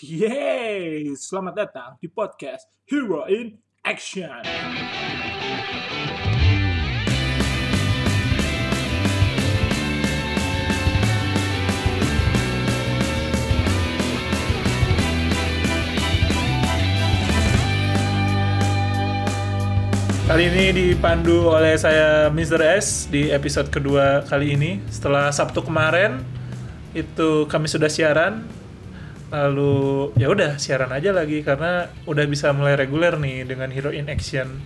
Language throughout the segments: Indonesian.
Yeay, selamat datang di podcast Hero in Action. Kali ini dipandu oleh saya Mr. S di episode kedua kali ini. Setelah Sabtu kemarin itu kami sudah siaran lalu ya udah siaran aja lagi karena udah bisa mulai reguler nih dengan Hero in Action.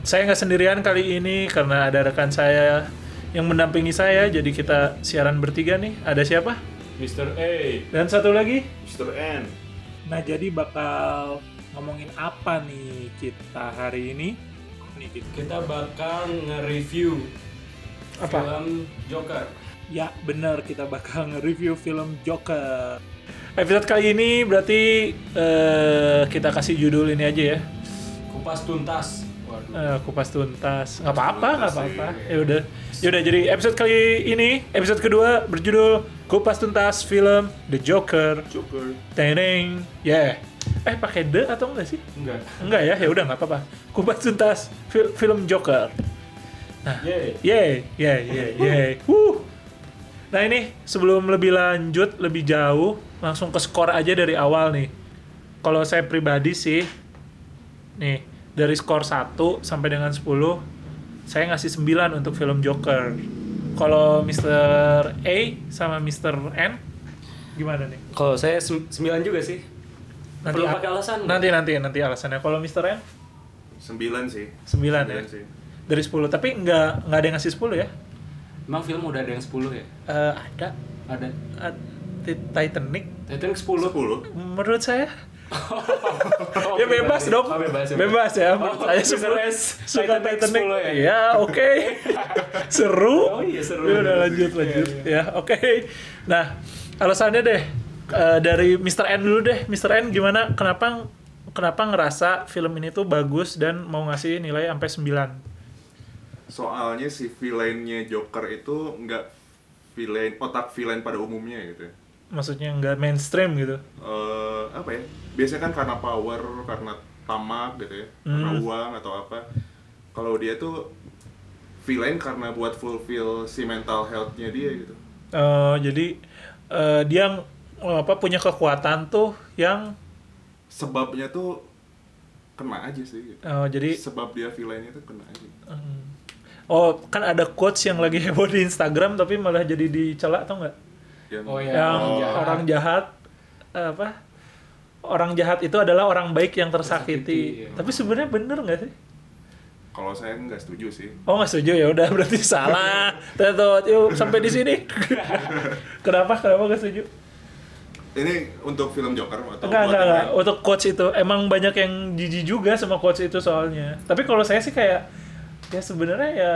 Saya nggak sendirian kali ini karena ada rekan saya yang mendampingi saya, jadi kita siaran bertiga nih. Ada siapa? Mr. A, Dan satu lagi. Mr. N. Nah jadi bakal ngomongin apa nih kita hari ini? Nih, kita- Kita bakal nge-review Apa? film Joker. Ya bener kita bakal nge-review film Joker. Episode kali ini berarti eh, kita kasih judul ini aja ya. Kupas tuntas. Waduh. Eh, kupas tuntas nggak apa-apa nggak Tuntas, apa-apa iya. ya udah ya udah jadi episode kali ini episode kedua berjudul kupas tuntas film The Joker Joker. teneng ya eh pakai the atau enggak sih Enggak. enggak ya ya udah nggak apa-apa kupas tuntas fil- film Joker Yeay. Yeay, yeay, yeay, yeay. Wuh. Nah ini sebelum lebih lanjut, lebih jauh, langsung ke skor aja dari awal nih. Kalau saya pribadi sih, nih dari skor 1 sampai dengan 10, saya ngasih 9 untuk film Joker. Kalau Mr. A sama Mr. N, gimana nih? Kalau saya sem- sembilan juga sih. Nanti Perlu pakai alasan? Nanti nanti nanti alasannya. Kalau Mr. N, Sembilan sih. 9 ya. sih. Dari 10, tapi nggak nggak ada yang ngasih 10 ya? Emang film udah ada yang 10 ya? Eh, ada Ada. Ad- Titanic Titanic 10. Sepuluh. menurut saya ya bebas dong Oh, bebas, bebas, ya menurut Oh, saya suka, Titanic Titanic, 10 ya? ya oke seru Oh iya, seru. ya udah lanjut Iya, lanjut iya. ya oke nah alasannya deh eh, dari Mr. N dulu deh Mr. N gimana kenapa kenapa ngerasa film ini tuh bagus dan mau ngasih nilai sampai 9 Soalnya si villainnya Joker itu nggak villain otak villain pada umumnya gitu. ya. Maksudnya nggak mainstream gitu Eh apa ya? Biasanya kan karena power, karena tamak gitu ya, karena Hmm. uang atau apa. Kalau dia tuh villain karena buat fulfill si mental health-nya dia gitu. Eh, jadi eh, dia apa punya kekuatan tuh yang Sebabnya tuh kena aja sih. Gitu. eh, jadi Sebab dia villainnya tuh kena aja. Hmm. Oh, kan ada quotes yang lagi heboh di Instagram tapi malah jadi dicela atau enggak? Yang, Oh, iya. yang orang jahat. orang jahat apa? Orang jahat itu adalah orang baik yang tersakiti. Tersakiti, iya. Tapi sebenarnya bener nggak sih? Kalau saya nggak setuju sih. Oh nggak setuju ya udah berarti salah. Tetot, yuk sampai di sini. Kenapa? Kenapa nggak setuju? Ini untuk film Joker atau Enggak, enggak, enggak. Untuk quotes itu emang banyak yang jijik juga sama quotes itu soalnya. Tapi kalau saya sih kayak ya sebenarnya ya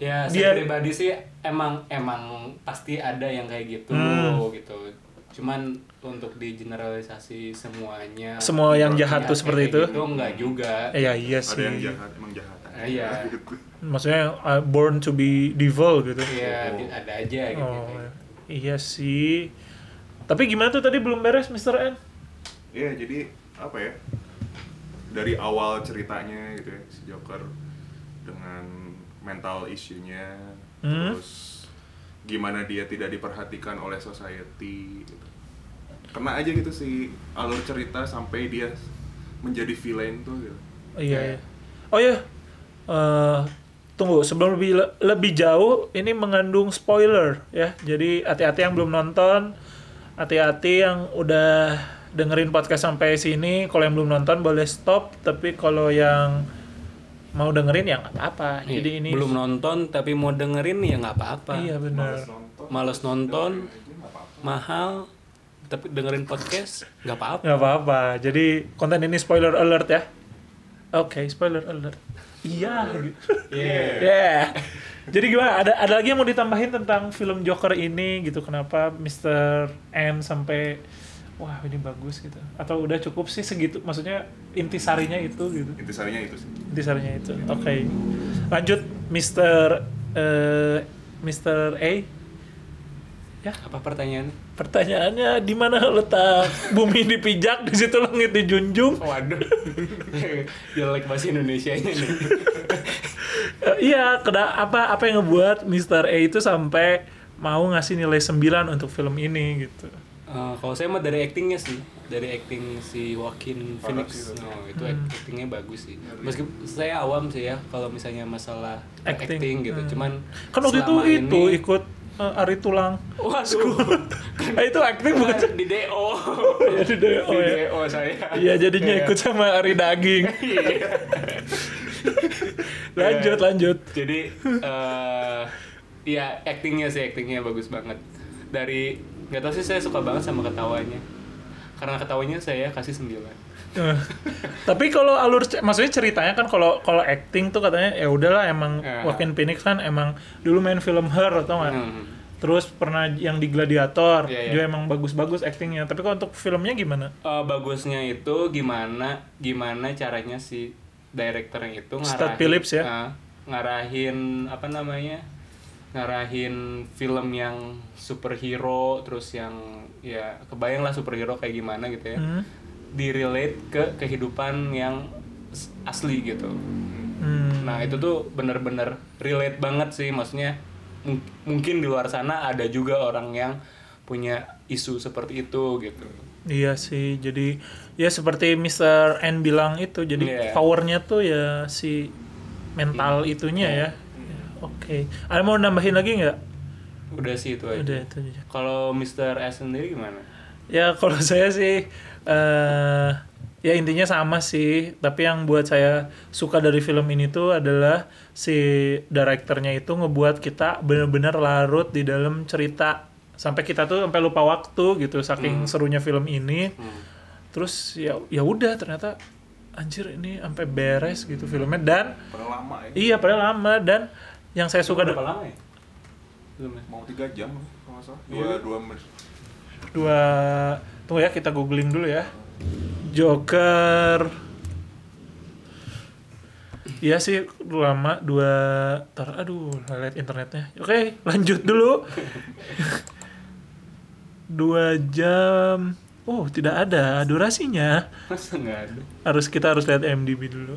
Ya, Dia- saya pribadi sih emang emang pasti ada yang kayak gitu Hmm. gitu. Cuman untuk di generalisasi semuanya Semua yang jahat tuh seperti itu? gitu enggak juga. eh, ya iya Ada sih. yang jahat, emang jahat. Ah, iya. Gitu. maksudnya uh, born to be devil gitu. Iya, Oh. ada aja gitu. Oh, iya sih. Tapi gimana tuh tadi belum beres Mr. N? Iya, jadi apa ya? Dari awal ceritanya gitu ya, si Joker dengan mental issue-nya, Hmm. terus gimana dia tidak diperhatikan oleh society. Gitu. Kena aja gitu sih alur cerita sampai dia menjadi villain tuh gitu. Oh, iya, iya. Oh iya. Eh, tunggu sebelum lebih lebih jauh ini mengandung spoiler ya. Jadi hati-hati yang belum nonton, hati-hati yang udah dengerin podcast sampai sini. Kalau yang belum nonton boleh stop, tapi kalau yang mau dengerin ya nggak apa-apa. Iya, Jadi ini belum nonton tapi mau dengerin ya nggak apa-apa. Iya benar. Males nonton. Males apa-apa. mahal, tapi dengerin podcast nggak apa-apa. nggak apa-apa. Jadi konten ini spoiler alert ya. Oke, spoiler alert. Iya. Iya. Yeah. Jadi gimana? Ada ada lagi yang mau ditambahin tentang film Joker ini gitu? Kenapa Mr. N sampai wah ini bagus gitu? Atau udah cukup sih segitu? Maksudnya intisarinya itu gitu? Intisarinya itu sih. Intisarinya itu. Oke. Lanjut Mr. eh, Mr. A. Ya, Apa pertanyaannya? pertanyaannya di mana letak bumi dipijak, di situ langit dijunjung. Waduh. Jelek bahasa Indonesia-nya nih. Eh, iya, kena apa apa yang ngebuat Mr. A itu sampai mau ngasih nilai 9 untuk film ini gitu. Eh, kalau saya mah dari actingnya sih, dari acting si Joaquin Parah Phoenix, sih itu. oh, itu Hmm. actingnya bagus sih. Meskipun saya awam sih ya, kalau misalnya masalah Acting. acting, gitu, Hmm. cuman Kan waktu itu selama itu ini- ikut eh, Ari Tulang. Waduh, Ah, itu acting bukan di DO, Iya, di DO, di ya. DO saya. Iya, jadinya ikut sama Ari Daging. lanjut, Iya. lanjut. Jadi, eh iya actingnya sih actingnya bagus banget. Dari nggak tahu sih saya suka banget sama ketawanya. Karena ketawanya saya kasih 9 Eh, Tapi kalau alur maksudnya ceritanya kan kalau kalau acting tuh katanya ya udahlah emang Ya. Joaquin Phoenix kan emang dulu main film Her atau nggak? Hmm. Terus pernah yang di Gladiator, Iya, iya. juga emang bagus-bagus actingnya. Tapi kalau untuk filmnya gimana? Eh, bagusnya itu gimana gimana caranya si direkturnya itu Stad ngarahin Phillips ya? eh, ngarahin apa namanya ngarahin film yang superhero terus yang ya kebayang lah superhero kayak gimana gitu ya Hmm. direlate ke kehidupan yang asli gitu Hmm. nah itu tuh bener-bener relate banget sih maksudnya mung- mungkin di luar sana ada juga orang yang punya isu seperti itu gitu Iya sih, jadi ya seperti Mr. N bilang itu, jadi Iya. powernya tuh ya si mental itunya ya. Ya, Oke, ada mau nambahin lagi nggak? udah sih itu aja Udah itu aja. Kalau Mr. S sendiri gimana? Ya kalau saya sih eh ya intinya sama sih, tapi yang buat saya suka dari film ini tuh adalah si direkturnya itu ngebuat kita benar-benar larut di dalam cerita sampai kita tuh sampai lupa waktu gitu saking serunya film ini. Hmm. Terus ya ya udah ternyata anjir ini sampai beres gitu filmnya dan Padahal lama ya. iya padahal lama dan yang saya suka berapa lama ya? Belum? Mau tiga jam kalau nggak salah. Iya. Dua dua menit. dua tunggu ya kita googling dulu ya Joker Iya sih lama dua tar aduh lihat internetnya oke lanjut dulu dua jam oh tidak ada durasinya Masa nggak ada? harus kita harus lihat MDB dulu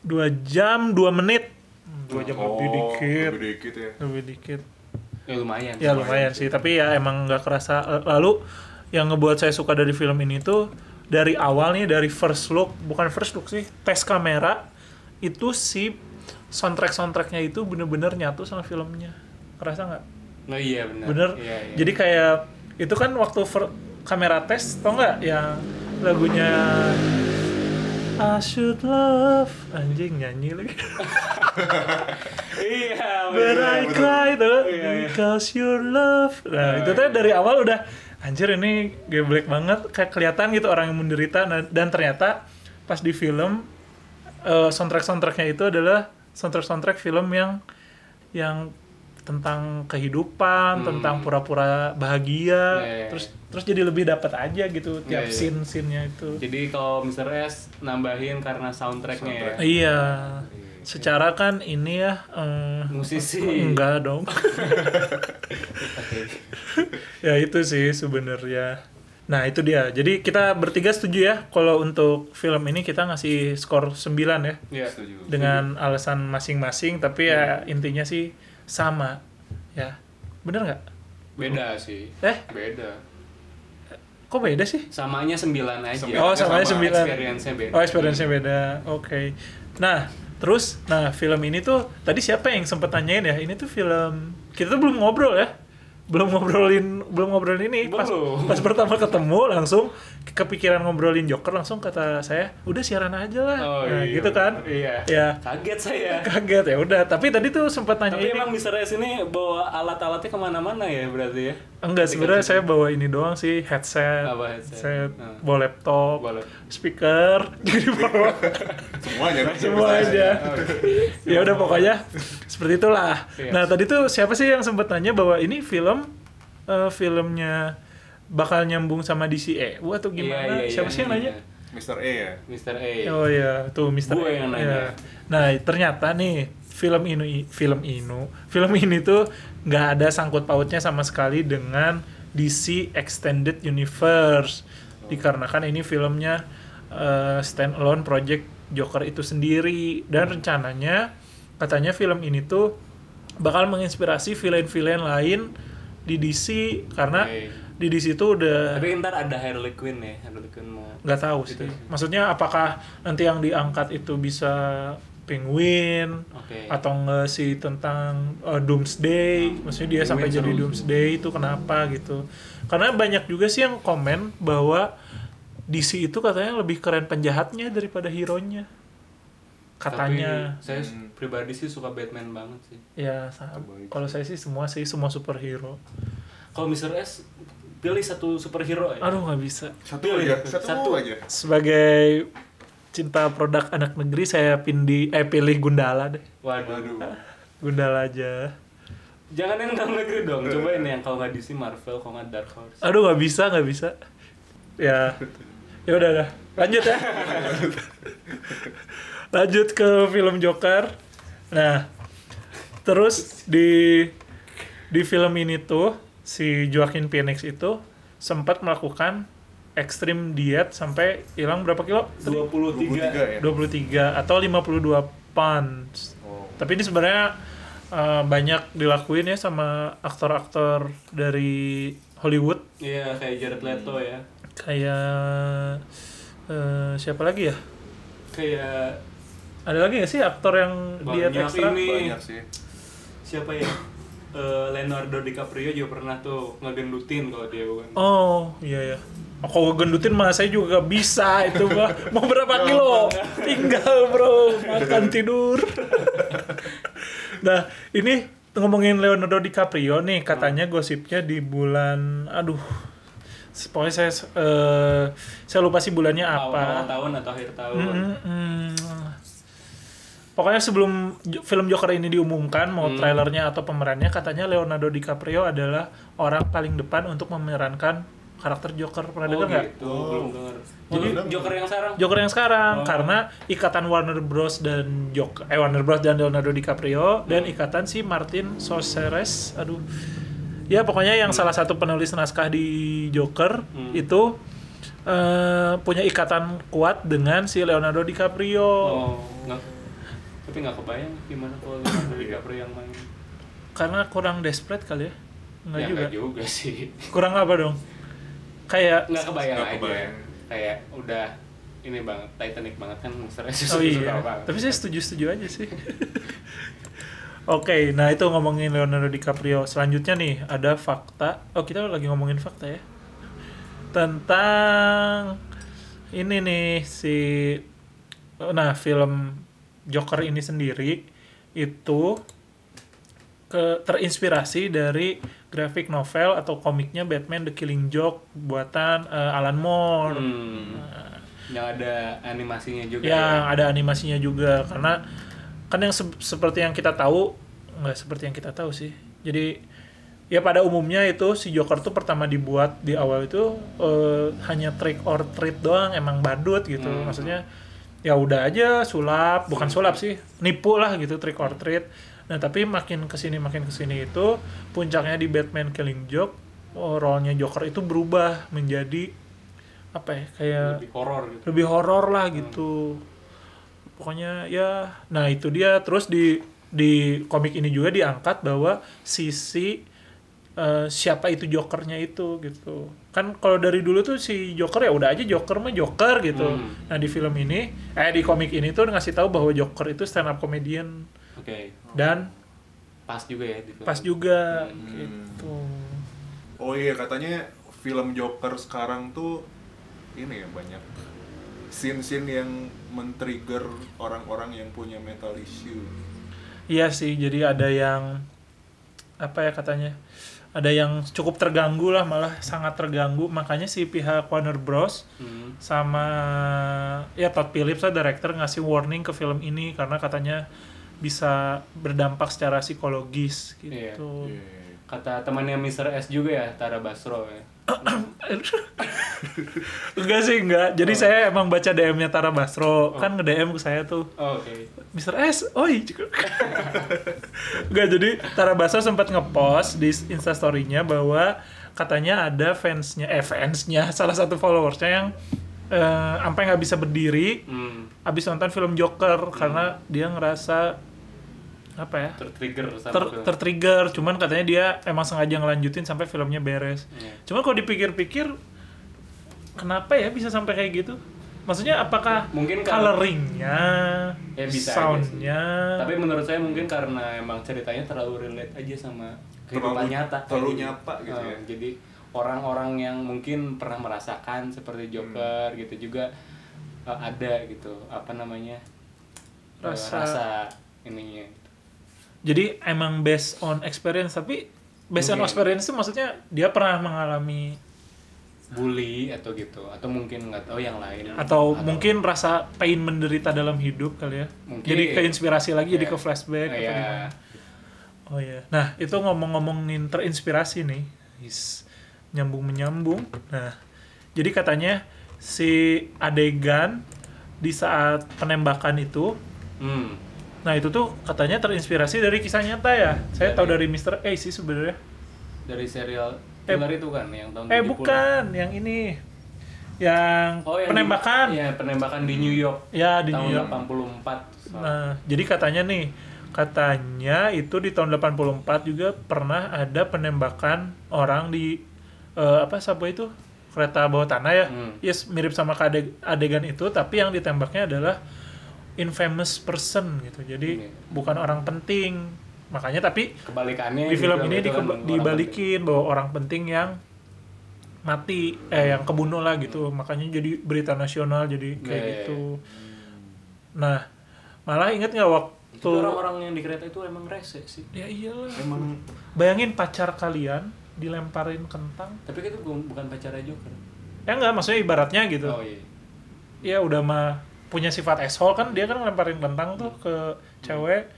dua jam dua menit dua jam lebih Oh, dikit Lebih dikit ya. lebih dikit Ya lumayan. ya lumayan sih tapi ya emang nggak kerasa lalu yang ngebuat saya suka dari film ini tuh dari awal nih dari first look bukan first look sih tes kamera itu si soundtrack soundtracknya itu bener-bener nyatu sama filmnya kerasa nggak Oh iya benar. bener Iya, iya. jadi kayak itu kan waktu kamera tes tau nggak yang lagunya I should love anjing nyanyi lagi iya. But I cry tuh Iya, iya. because your love. Nah, itu tuh dari awal udah anjir ini geblek banget kayak kelihatan gitu orang yang menderita Nah, dan ternyata pas di film eh, soundtrack-soundtracknya itu adalah soundtrack-soundtrack film yang yang tentang kehidupan, Hmm. tentang pura-pura bahagia, Iya, iya, terus terus jadi lebih dapat aja gitu tiap Iya, iya. scene-scene-nya itu. Jadi kalau Mr. S nambahin karena soundtracknya ya. Soundtrack. Iya. Secara kan ini ya eh, Musisi. Enggak dong. ya itu sih sebenarnya. Nah, itu dia. Jadi kita bertiga setuju ya kalau untuk film ini kita ngasih skor 9 ya Iya. Setuju. dengan alasan masing-masing tapi ya intinya sih sama. Ya. Bener nggak? Beda sih. Eh, Beda. kok beda sih? Samanya 9 aja. Sembilan. Oh, samanya sama. 9. Experience-nya beda. Oh, experience-nya beda. Oke. Nah, terus nah film ini tuh tadi siapa yang sempet tanyain ya? Ini tuh film kita tuh belum ngobrol ya. Belum ngobrolin belum ngobrolin ini. Pas Belum. pas pertama ketemu langsung kepikiran ngobrolin Joker langsung kata saya, "Udah siaran aja lah." Oh, nah, iya, gitu kan. Iya. Ya. Kaget saya. Kaget ya udah, tapi tadi tuh sempat tanya Tapi ini. emang Mr. S ini bawa alat-alatnya ke mana-mana ya berarti ya? Enggak, sebenarnya saya bawa ini doang sih, headset. Apa headset? Saya Hmm. bawa laptop, Boleh. speaker, jadi bawa Semuanya. semua aja. Oh, iya. ya udah pokoknya seperti itulah. Iya. Nah tadi tuh siapa sih yang sempat tanya bahwa ini film eh, filmnya bakal nyambung sama DCE? Wah tuh gimana? Iya, iya, siapa iya, sih yang nanya? iya. Mr. E ya. Mr. A. Oh ya, tuh Mister. Gue yang nanya. Nah ternyata nih film ini film ini film ini tuh nggak ada sangkut pautnya sama sekali dengan DC Extended Universe dikarenakan ini filmnya uh, standalone project Joker itu sendiri dan rencananya katanya film ini tuh bakal menginspirasi villain-villain lain di DC karena Oke. di DC tuh udah Tapi ntar ada Harley Quinn ya, Harley Quinn mau. nggak tahu Gitu sih. sih. Maksudnya apakah nanti yang diangkat itu bisa Penguin Oke. atau nggak sih tentang uh, Doomsday? Maksudnya dia Penguin sampai jadi. Doomsday itu kenapa gitu? Karena banyak juga sih yang komen bahwa DC itu katanya lebih keren penjahatnya daripada hero-nya. Katanya. Tapi saya Hmm. pribadi sih suka Batman banget sih. Ya, kalau saya sih semua sih semua superhero. Kalau Mr. S pilih satu superhero ya. Aduh nggak bisa. Satu Pilih. aja, satu, Satu. aja. Sebagai cinta produk anak negeri saya pindi eh pilih Gundala deh. Waduh. Gundala aja. Jangan yang dalam negeri dong. Cobain yang kalau nggak DC Marvel, kalau nggak Dark Horse. Aduh nggak bisa nggak bisa. Ya, ya udah dah. Lanjut ya. Lanjut ke film Joker. Nah, terus di di film ini tuh si Joaquin Phoenix itu sempat melakukan ekstrim diet sampai hilang berapa kilo? 23. 23 ya. 23 atau 52 pounds. Oh. Tapi ini sebenarnya uh, banyak dilakuin ya sama aktor-aktor dari Hollywood Iya, kayak Jared Leto ya. kayak eh, siapa lagi ya? Kayak Ada lagi nggak sih aktor yang diet Banyak ekstra? ini. Banyak sih. siapa ya? Eh, Leonardo DiCaprio juga pernah tuh ngegendutin kalau dia kan. Oh iya ya. Kalau gendutin mah saya juga gak bisa itu mah. Mau berapa kilo? Tinggal bro, makan tidur. nah ini ngomongin Leonardo DiCaprio nih katanya gosipnya di bulan, aduh, pokoknya saya eh, saya lupa sih bulannya Awal apa. tahun atau akhir tahun. Mm, mm. Pokoknya sebelum film Joker ini diumumkan mau Hmm. trailernya atau pemerannya katanya Leonardo DiCaprio adalah orang paling depan untuk memerankan karakter Joker. Pernah Oh dengar nggak? gitu, Oh. belum dengar. Jadi- Joker yang sekarang. Joker yang sekarang Oh. karena ikatan Warner Bros dan Joker eh Warner Bros dan Leonardo DiCaprio dan Hmm. ikatan si Martin Scorsese aduh ya pokoknya yang salah satu penulis naskah di Joker Hmm. itu eh, punya ikatan kuat dengan si Leonardo DiCaprio Oh, nggak. Tapi nggak kebayang gimana kalau Leonardo DiCaprio yang main. karena kurang desperate kali ya nggak ya, juga juga sih. kurang apa dong kayak Nggak kebayang Nggak aja. kebayang. Kayak udah ini banget, Titanic banget kan Mr. S oh suka iya banget. tapi saya setuju setuju aja sih Oke, nah itu ngomongin Leonardo DiCaprio. Selanjutnya nih ada fakta. Oh kita lagi ngomongin fakta ya. Tentang ini nih si, nah film Joker ini sendiri itu ke terinspirasi dari graphic novel atau komiknya Batman The Killing Joke buatan eh, Alan Moore. Hmm. Yang ada animasinya juga. yang ya. ada animasinya juga karena kan yang se- seperti yang kita tahu nggak seperti yang kita tahu sih jadi ya pada umumnya itu si Joker tuh pertama dibuat di awal itu eh, hanya trick or treat doang emang badut gitu Hmm. maksudnya ya udah aja sulap bukan sulap sih nipu lah gitu trick or treat nah tapi makin ke sini makin ke sini itu puncaknya di Batman Killing Joke oh, role-nya Joker itu berubah menjadi apa ya kayak lebih horor gitu. lebih horor lah gitu. Pokoknya ya nah itu dia. Terus di di komik ini juga diangkat bahwa sisi eh, siapa itu jokernya itu gitu. Kan kalau dari dulu tuh si joker ya udah aja joker mah joker gitu. Hmm. nah di film ini eh di komik ini tuh ngasih tahu bahwa joker itu stand up comedian Oke. dan Pas juga ya di film. pas juga Hmm. gitu Oh iya katanya film Joker sekarang tuh ini ya banyak scene-scene yang men-trigger orang-orang yang punya mental issue. Iya sih, jadi ada yang apa ya katanya? Ada yang cukup terganggu lah, malah sangat terganggu. Makanya si pihak Warner Bros Hmm. sama ya Todd Phillips lah director ngasih warning ke film ini karena katanya bisa berdampak secara psikologis gitu. Iya. Kata temannya Mr. S juga ya, Tara Basro ya. enggak sih enggak jadi saya emang baca DM-nya Tara Basro kan nge DM ke saya tuh Oh, Oke. Mr. S, oi. Enggak, jadi Tara Basro sempat ngepost di instastorynya bahwa katanya ada fansnya, eh fansnya, salah satu followersnya yang eh, sampai nggak bisa berdiri Hmm. abis nonton film Joker karena dia ngerasa apa ya Tertrigger sama ter film. tertrigger cuman katanya dia emang sengaja ngelanjutin sampai filmnya beres Iya. cuman kalau dipikir-pikir kenapa ya bisa sampai kayak gitu maksudnya apakah Mungkin karena- coloringnya Ya, bisa soundnya Tapi menurut saya mungkin karena emang ceritanya terlalu relate aja sama kehidupan Terlalu- nyata. terlalu nyata gitu Eh, ya. Jadi orang-orang yang mungkin pernah merasakan seperti Joker Hmm. gitu juga eh, ada gitu. Apa namanya? eh, Rasa- rasa ininya. Jadi emang based on experience tapi based on Mungkin. experience itu maksudnya dia pernah mengalami bully atau gitu atau mungkin nggak tahu yang lain atau, mungkin rasa pain menderita dalam hidup kali ya Mungkin. jadi keinspirasi lagi jadi Iya. ke flashback atau Iya. gimana. oh ya nah itu ngomong-ngomongin terinspirasi nih is nyambung menyambung nah jadi katanya si adegan di saat penembakan itu hmm. Nah itu tuh katanya terinspirasi dari kisah nyata ya saya tahu dari Mr. A sih sebenarnya dari serial Eh, killer itu kan yang tahun eh 70. bukan yang ini yang Oh, yang penembakan Di, ya, penembakan di New York. Ya, di tahun New York. 84. So, Nah, jadi katanya nih, katanya itu di tahun 84 juga pernah ada penembakan orang di eh, apa subway itu kereta bawah tanah ya. Hmm. Yes, mirip sama adegan itu, tapi yang ditembaknya adalah infamous person gitu. Jadi Iya. bukan orang penting. Makanya tapi kebalikannya di film ini itu kan orang dibalikin bahwa orang penting yang mati eh yang kebunuh lah gitu makanya jadi berita nasional jadi kayak Iya, iya, gitu nah malah inget nggak waktu orang-orang yang di kereta itu emang rese sih. ya iyalah Emang bayangin pacar kalian dilemparin kentang Tapi kan itu bukan, pacarnya Joker. ya enggak maksudnya ibaratnya gitu Oh iya. ya udah mah punya sifat asshole kan dia kan ngelemparin kentang tuh ke cewek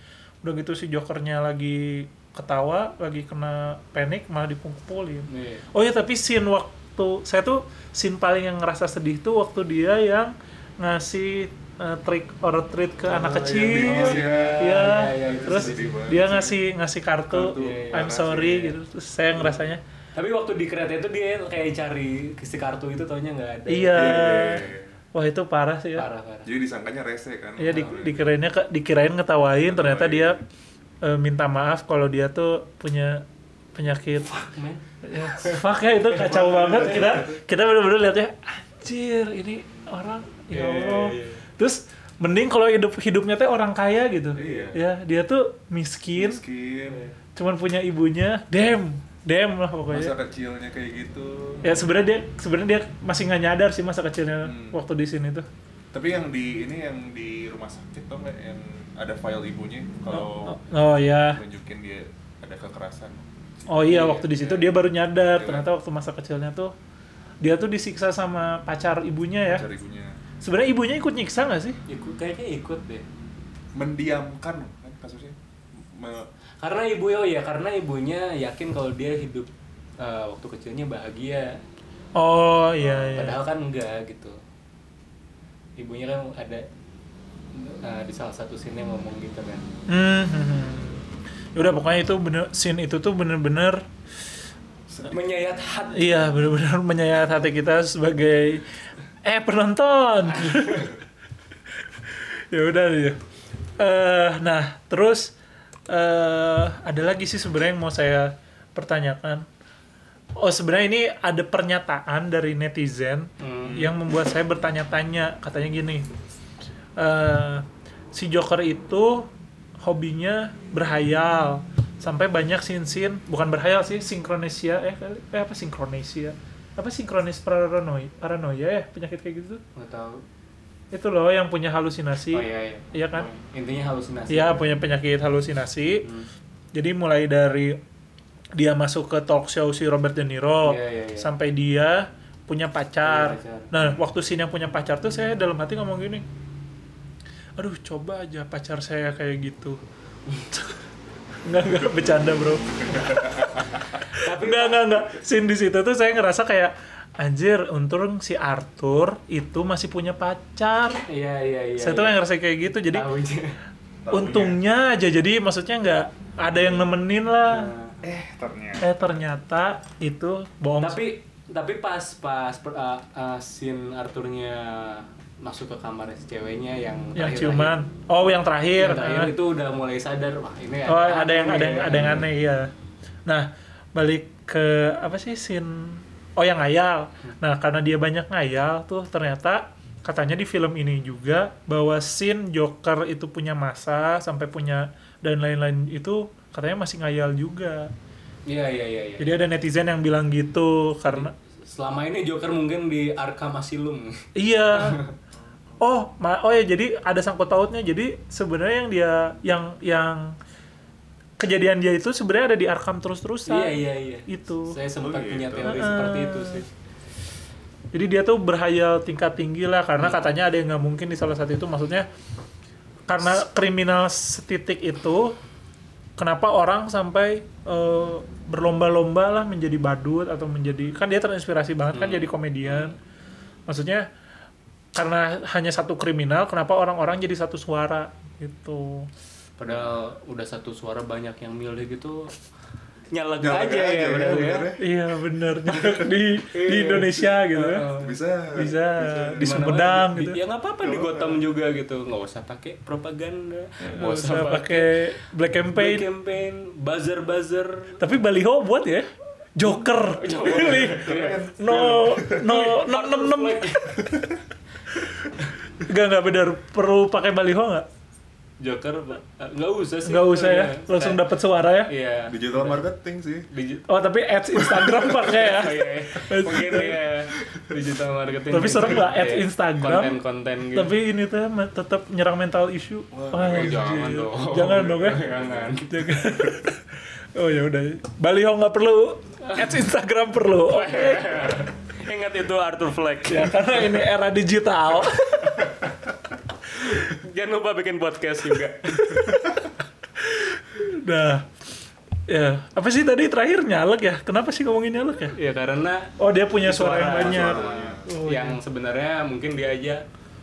udah gitu si jokernya lagi ketawa lagi kena panik malah dipukul-pukulin Iya. Oh ya tapi scene waktu saya tuh scene paling yang ngerasa sedih tuh waktu dia yang ngasih uh, trick or treat ke anak yang kecil. ya. Iya. Iya, iya, itu Terus dia sih. ngasih ngasih kartu, Kartu, iya, I'm makasih, sorry ya. gitu. Terus saya ngerasanya Tapi waktu di kereta itu dia kayak cari si kartu itu taunya nggak ada. iya. Iya, iya, iya. Wah itu parah sih ya. Parah parah. jadi disangkanya rese kan. Iya di, dikirainnya ke- dikirain ngetawain ternyata dia Ngetawain. eh, minta maaf kalau dia tuh punya penyakit Men. ya, fuck ya itu kacau banget kita kita bener-bener lihatnya anjir ini orang ya Iya, Allah iya, iya. terus mending kalau hidup hidupnya teh orang kaya gitu Iya. ya dia tuh miskin miskin. cuman punya ibunya dem dem lah pokoknya Masa kecilnya kayak gitu. ya sebenarnya dia sebenarnya dia masih nggak nyadar sih masa kecilnya Hmm. waktu di sini tuh Tapi yang di ini yang di rumah sakit tau nggak yang ada file ibunya kalau oh, oh ya nunjukin dia ada kekerasan. oh iya Iya, waktu di situ iya. dia baru nyadar Iya. ternyata waktu masa kecilnya tuh dia tuh disiksa sama pacar ibunya ya Cari ibunya. sebenarnya ibunya ikut nyiksa nggak sih Ikut kayaknya ikut deh. Mendiamkan kan kasusnya. Karena ibu oh ya karena ibunya yakin kalau dia hidup eh, waktu kecilnya bahagia. oh iya iya Padahal kan enggak gitu. Ibunya kan ada eh, di salah satu scene yang ngomong gitu kan. Hmm, hmm, hmm. Yaudah pokoknya itu bener scene itu tuh bener-bener Menyayat hati. iya bener-bener menyayat hati kita sebagai eh penonton. ya udah ya. Eh nah terus eh ada lagi sih sebenarnya yang mau saya pertanyakan. Oh sebenarnya ini ada pernyataan dari netizen Hmm. yang membuat saya bertanya-tanya katanya gini eh si Joker itu hobinya berhayal sampai banyak sin-sin bukan berhayal sih sinkronesia eh, kali- eh apa sinkronesia apa sinkronis paranoia paranoia ya penyakit kayak gitu Nggak tahu. Itu loh yang punya halusinasi Oh iya iya. Iya kan? Oh, Intinya halusinasi. Iya punya penyakit halusinasi Hmm. jadi mulai dari dia masuk ke talk show si Robert De Niro Iya, iya, iya. sampai dia punya pacar. Pacar. Nah, waktu scene yang punya pacar tuh saya dalam hati ngomong gini. Aduh, coba aja pacar saya kayak gitu. Enggak, enggak bercanda, Bro. Tapi Enggak, enggak, enggak. Scene di situ tuh saya ngerasa kayak anjir, untung si Arthur itu masih punya pacar. Iya iya iya. saya tuh iya. yang ngerasa kayak gitu. Jadi Tahu aja. untungnya aja jadi maksudnya nggak ada yang nemenin lah. Nah, Eh, ternyata. Eh ternyata itu bohong. tapi tapi pas pas per, uh, uh, scene Arthurnya masuk ke kamar si ceweknya yang yang terakhir- ciuman. Oh, yang terakhir. yang terakhir Ah. itu udah mulai sadar wah ini Oh, ada yang aneh ada yang ya. ada yang aneh ya. Nah, balik ke apa sih scene Oh, yang ngayal. Nah, karena dia banyak ngayal tuh ternyata katanya di film ini juga bahwa scene Joker itu punya masa sampai punya dan lain-lain itu katanya masih ngayal juga. Iya iya iya iya. Jadi ada netizen yang bilang gitu karena Selama ini Joker mungkin di Arkham Asylum. iya. Oh, ma oh ya jadi ada sangkut pautnya. Jadi sebenarnya yang dia yang yang kejadian dia itu sebenarnya ada di Arkham terus-terusan. iya iya iya. Itu. Saya sempat Oh, punya gitu. teori Ah. seperti itu sih. Jadi dia tuh berhayal tingkat tinggi lah karena katanya ada yang nggak mungkin di salah satu itu maksudnya karena kriminal setitik itu kenapa orang sampai eh, berlomba-lomba lah menjadi badut atau menjadi kan dia terinspirasi banget kan jadi komedian. Maksudnya karena hanya satu kriminal kenapa orang-orang jadi satu suara gitu. Padahal udah satu suara banyak yang milih gitu. Nyaleg Nyaleg aja, ya benar ya. bener ya. Iya bener di di Indonesia gitu ya. Bisa. Bisa di Di Sumedang gitu. di- Ya nggak apa-apa di Gotham juga gitu. Nggak usah pakai propaganda. Nggak usah pakai black campaign. Black campaign, buzzer buzzer. Tapi baliho buat ya. Joker. Pilih. No no enam enam enam. Enggak enggak benar. Perlu pakai baliho nggak? Joker eh, nggak usah sih. Nggak usah ya. Langsung dapat suara ya. Iya. Digital marketing sih. Digi- Oh tapi ads Instagram pakai ya. Oh, iya. Mungkin ya digital marketing. Tapi serem nggak ads Iya. Instagram? Konten-konten gitu. Tapi ini tuh tetap nyerang mental issue. Wah, Wah, Oh, jangan dong. Jangan dong ya. Jangan. Jangan. Oh ya udah. Baliho nggak perlu. Ads Instagram perlu. Oke. Ingat itu Arthur Fleck. Ya karena ini era digital. Jangan lupa bikin podcast juga. Nah, ya apa sih tadi terakhir nyalek ya? Kenapa sih ngomongin nyalek ya? ya karena Oh dia punya suara, yang Suara, banyak. suaranya. Oh, yang sebenarnya mungkin dia aja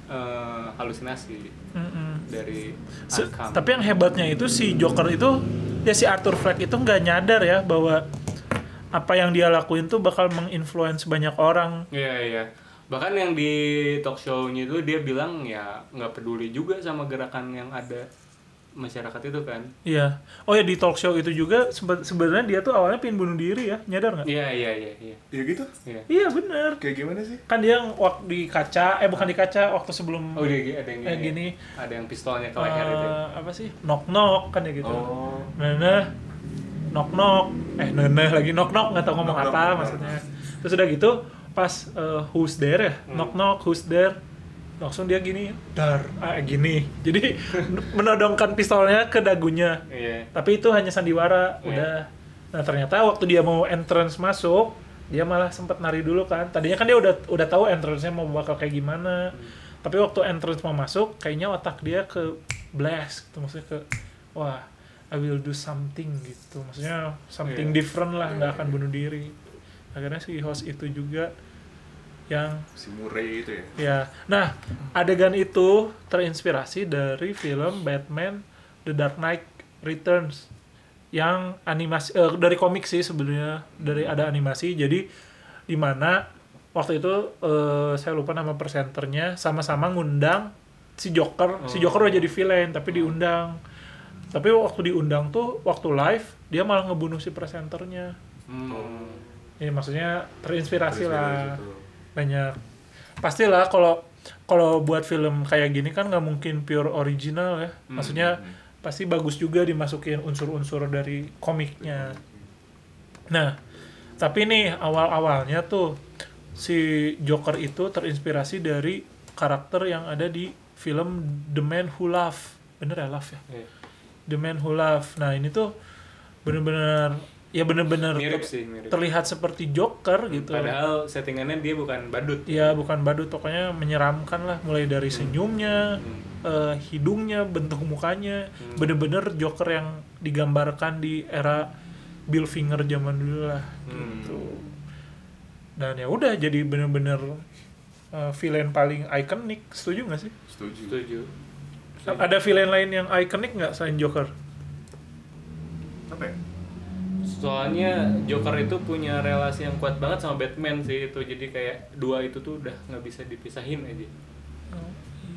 eh, halusinasi Mm-mm. dari Se- Arkham. tapi yang hebatnya itu si Joker itu ya si Arthur Fleck itu nggak nyadar ya bahwa apa yang dia lakuin tuh bakal menginfluence banyak orang. Iya iya. Bahkan yang di talk show-nya itu dia bilang ya nggak peduli juga sama gerakan yang ada masyarakat itu kan. Iya. Oh ya di talk show itu juga sebe- sebenarnya dia tuh awalnya pengen bunuh diri ya, nyadar nggak? Iya iya iya iya. Ya gitu. Iya. Iya bener. Kayak gimana sih? Kan dia waktu di kaca, eh bukan di kaca, waktu sebelum Oh dia ada yang Eh, gini. gini. Ada yang pistolnya ke leher itu. eh, apa sih knock knock kan ya gitu. Oh. Nana knock knock eh nana lagi knock knock nggak tahu ngomong Knock apa knock. maksudnya. Terus udah gitu pas eh, who's there ya? Knock knock who's there? Langsung dia gini dar ah, gini. Jadi menodongkan pistolnya ke dagunya. Iya. tapi itu hanya sandiwara Iya. udah. Nah ternyata waktu dia mau entrance masuk dia malah sempat nari dulu kan. Tadinya kan dia udah udah tahu entrance-nya mau bakal kayak gimana. Tapi waktu entrance mau masuk kayaknya otak dia ke blast gitu. Maksudnya ke wah I will do something gitu. Maksudnya something Iya. different lah nggak Iya, akan iya. bunuh diri. Akhirnya si host itu juga yang Si Murray itu ya. Ya, nah adegan itu terinspirasi dari film Batman The Dark Knight Returns yang animasi eh, dari komik sih sebenarnya dari ada animasi jadi di mana waktu itu eh, saya lupa nama presenternya sama-sama ngundang si Joker si Oh. Joker udah jadi villain tapi diundang tapi waktu diundang tuh waktu live dia malah ngebunuh si presenternya Hmm. ya maksudnya terinspirasi, lah Terinspirasi tuh. Banyak. Pastilah kalau kalau buat film kayak gini kan nggak mungkin pure original ya. Hmm. maksudnya pasti bagus juga dimasukin unsur-unsur dari komiknya. Nah tapi nih awal-awalnya tuh si Joker itu terinspirasi dari karakter yang ada di film The Man Who Love bener ya Love ya? Iya. The Man Who Love nah ini tuh bener-bener ya bener-bener Mirip ter- sih, mirip. terlihat seperti Joker gitu Padahal settingannya dia bukan badut. Ya bukan badut, pokoknya menyeramkan lah. Mulai dari senyumnya, Hmm. eh, hidungnya, bentuk mukanya, Hmm. bener-bener Joker yang digambarkan di era Bill Finger zaman dulu lah Hmm. gitu dan ya udah jadi bener-bener uh, villain paling ikonik setuju nggak sih Setuju. Setuju. ada villain lain yang ikonik nggak selain Joker Apa ya? Soalnya Joker itu punya relasi yang kuat banget sama Batman sih itu. Jadi kayak dua itu tuh udah nggak bisa dipisahin aja. Oh,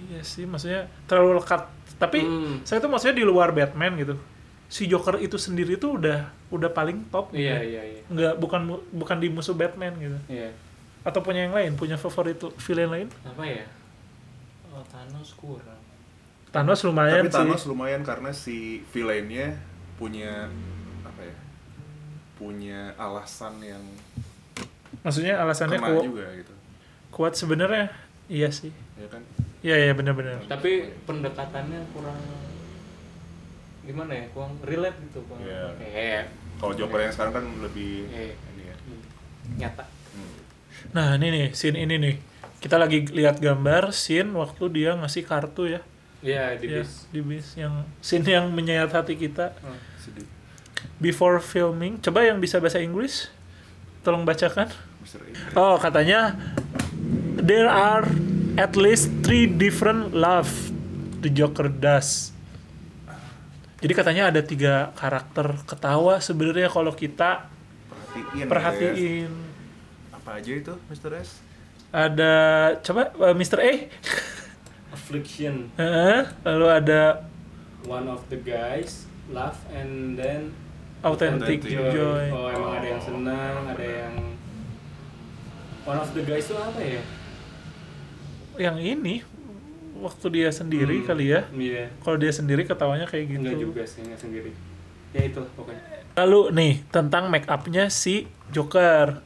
iya sih maksudnya terlalu lekat tapi Hmm. saya tuh maksudnya di luar Batman gitu si Joker itu sendiri tuh udah udah paling top gitu Iya, ya. iya, iya. nggak bukan bukan di musuh Batman gitu Iya. atau punya yang lain punya favorit villain lain Apa ya? Oh, Thanos kurang. Thanos lumayan Tapi Thanos sih lumayan karena si villainnya punya apa ya? Punya alasan yang maksudnya alasannya kena ku- juga gitu. kuat sebenarnya iya sih Ya kan? iya iya benar-benar Tapi pendekatannya kurang gimana ya? Kurang relate gitu, kurang. Iya. Kayak Kalau Joker yang sekarang kan lebih Iya. ini ya. nyata. Hmm. nah ini nih scene ini nih kita lagi lihat gambar scene waktu dia ngasih kartu ya Iya, di Ya, bis. di bis yang scene yang menyayat hati kita Hmm. Sedih. Before filming coba yang bisa bahasa Inggris tolong bacakan oh katanya there are at least three different love the Joker does jadi katanya ada tiga karakter ketawa sebenarnya kalau kita Perhatiin. perhatiin ya. Apa aja itu, Mr. S? ada coba uh, Mr. A Affliction. Heeh, lalu ada One of the guys laugh and then authentic Authentic joy, Oh, emang ada yang senang, ada yang One of the guys itu apa ya? yang ini waktu dia sendiri Hmm, kali ya Iya. kalau dia sendiri ketawanya kayak gitu Enggak juga sih, enggak sendiri. Ya itu pokoknya. Lalu nih tentang make upnya si Joker.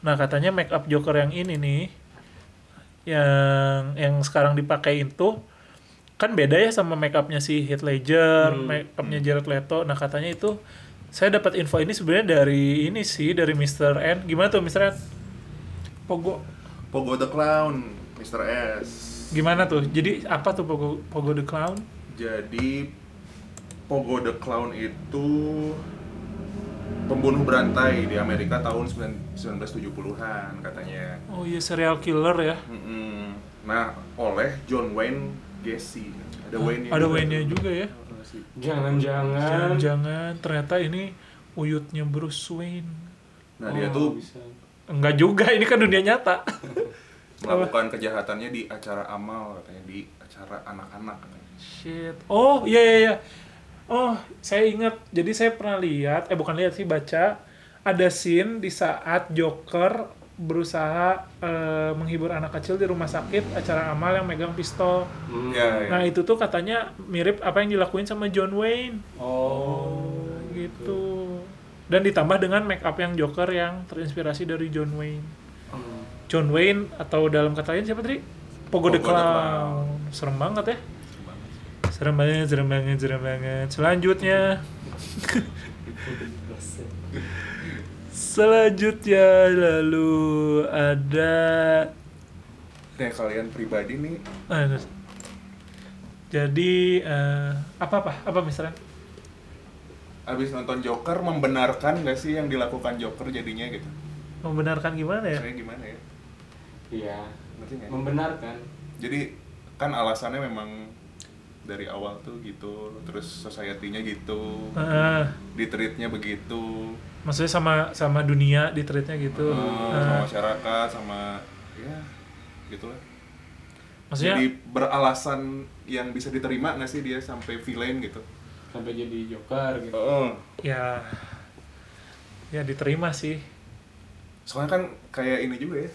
Nah katanya make up Joker yang ini nih, yang yang sekarang dipakai itu kan beda ya sama make upnya si Heath Ledger, Hmm. make upnya Jared Leto. Nah katanya itu saya dapat info ini sebenarnya dari ini sih dari Mr. N. Gimana tuh Mr. N? Pogo Pogo the Clown, Mr. S. gimana tuh? Jadi apa tuh Pogo Pogo the Clown? Jadi Pogo the Clown itu pembunuh berantai di Amerika tahun 9- 1970-an katanya. Oh iya serial killer ya. Nah, oleh John Wayne Gacy. Ada Wayne-nya. Ada juga Wayne-nya tuh. juga ya. Jangan-jangan Jangan-jangan ternyata ini uyutnya Bruce Wayne. Nah, dia Oh, tuh bisa. Enggak juga, ini kan dunia nyata. melakukan kejahatannya di acara amal katanya di acara anak-anak katanya. Shit. Oh, iya iya iya. Oh, saya ingat. Jadi saya pernah lihat, eh bukan lihat sih baca ada scene di saat Joker berusaha eh, menghibur anak kecil di rumah sakit acara amal yang megang pistol. Hmm. Ya, ya. Nah, itu tuh katanya mirip apa yang dilakuin sama John Wayne. Oh, gitu. Dan ditambah dengan make up yang Joker yang terinspirasi dari John Wayne. Hmm. John Wayne atau dalam kata lain siapa tadi? Pogo, Pogo the Clown. Serem banget ya. Serem banget, serem banget, serem banget. Selanjutnya, selanjutnya lalu ada Kayak kalian pribadi nih ah, terus. jadi eh, apa apa apa misalnya? abis nonton Joker membenarkan gak sih yang dilakukan Joker jadinya gitu? Membenarkan gimana ya? Saya gimana ya? Iya. Membenarkan. Jadi kan alasannya memang dari awal tuh gitu, terus society-nya gitu, Ah, di treatnya begitu, maksudnya sama sama dunia di treatnya gitu. eh, sama Ah, masyarakat, sama ya gitulah. maksudnya Jadi beralasan yang bisa diterima nggak sih dia sampai villain gitu? Sampai jadi Joker gitu. Oh. ya ya diterima sih. Soalnya kan kayak ini juga ya,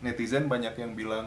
netizen banyak yang bilang